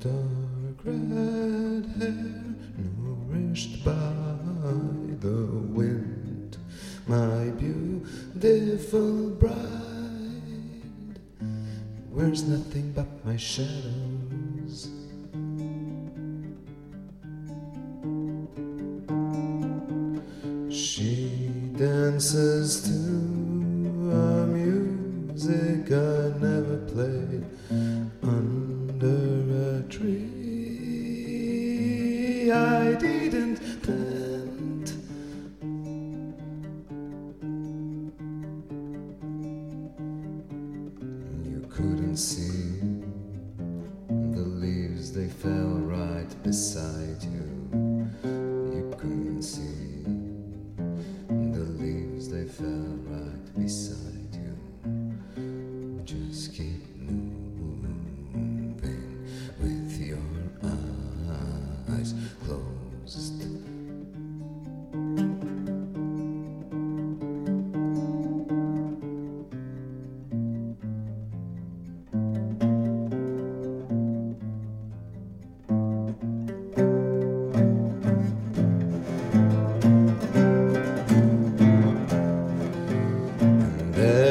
dark red hair, nourished by the wind, my beautiful bride wears nothing but my shadows. She dances to couldn't see the leaves, they fell right beside you. You couldn't see the leaves, they fell right beside you. Just keep moving with your eyes closed.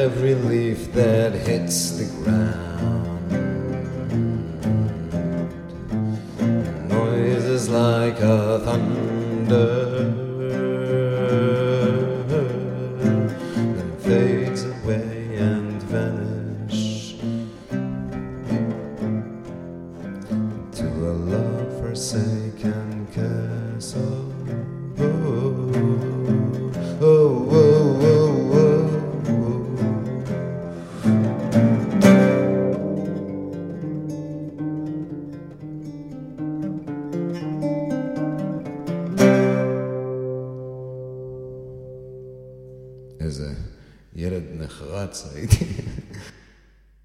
Every leaf that hits the ground. Noises like a thunder איזה ילד נחרץ הייתי.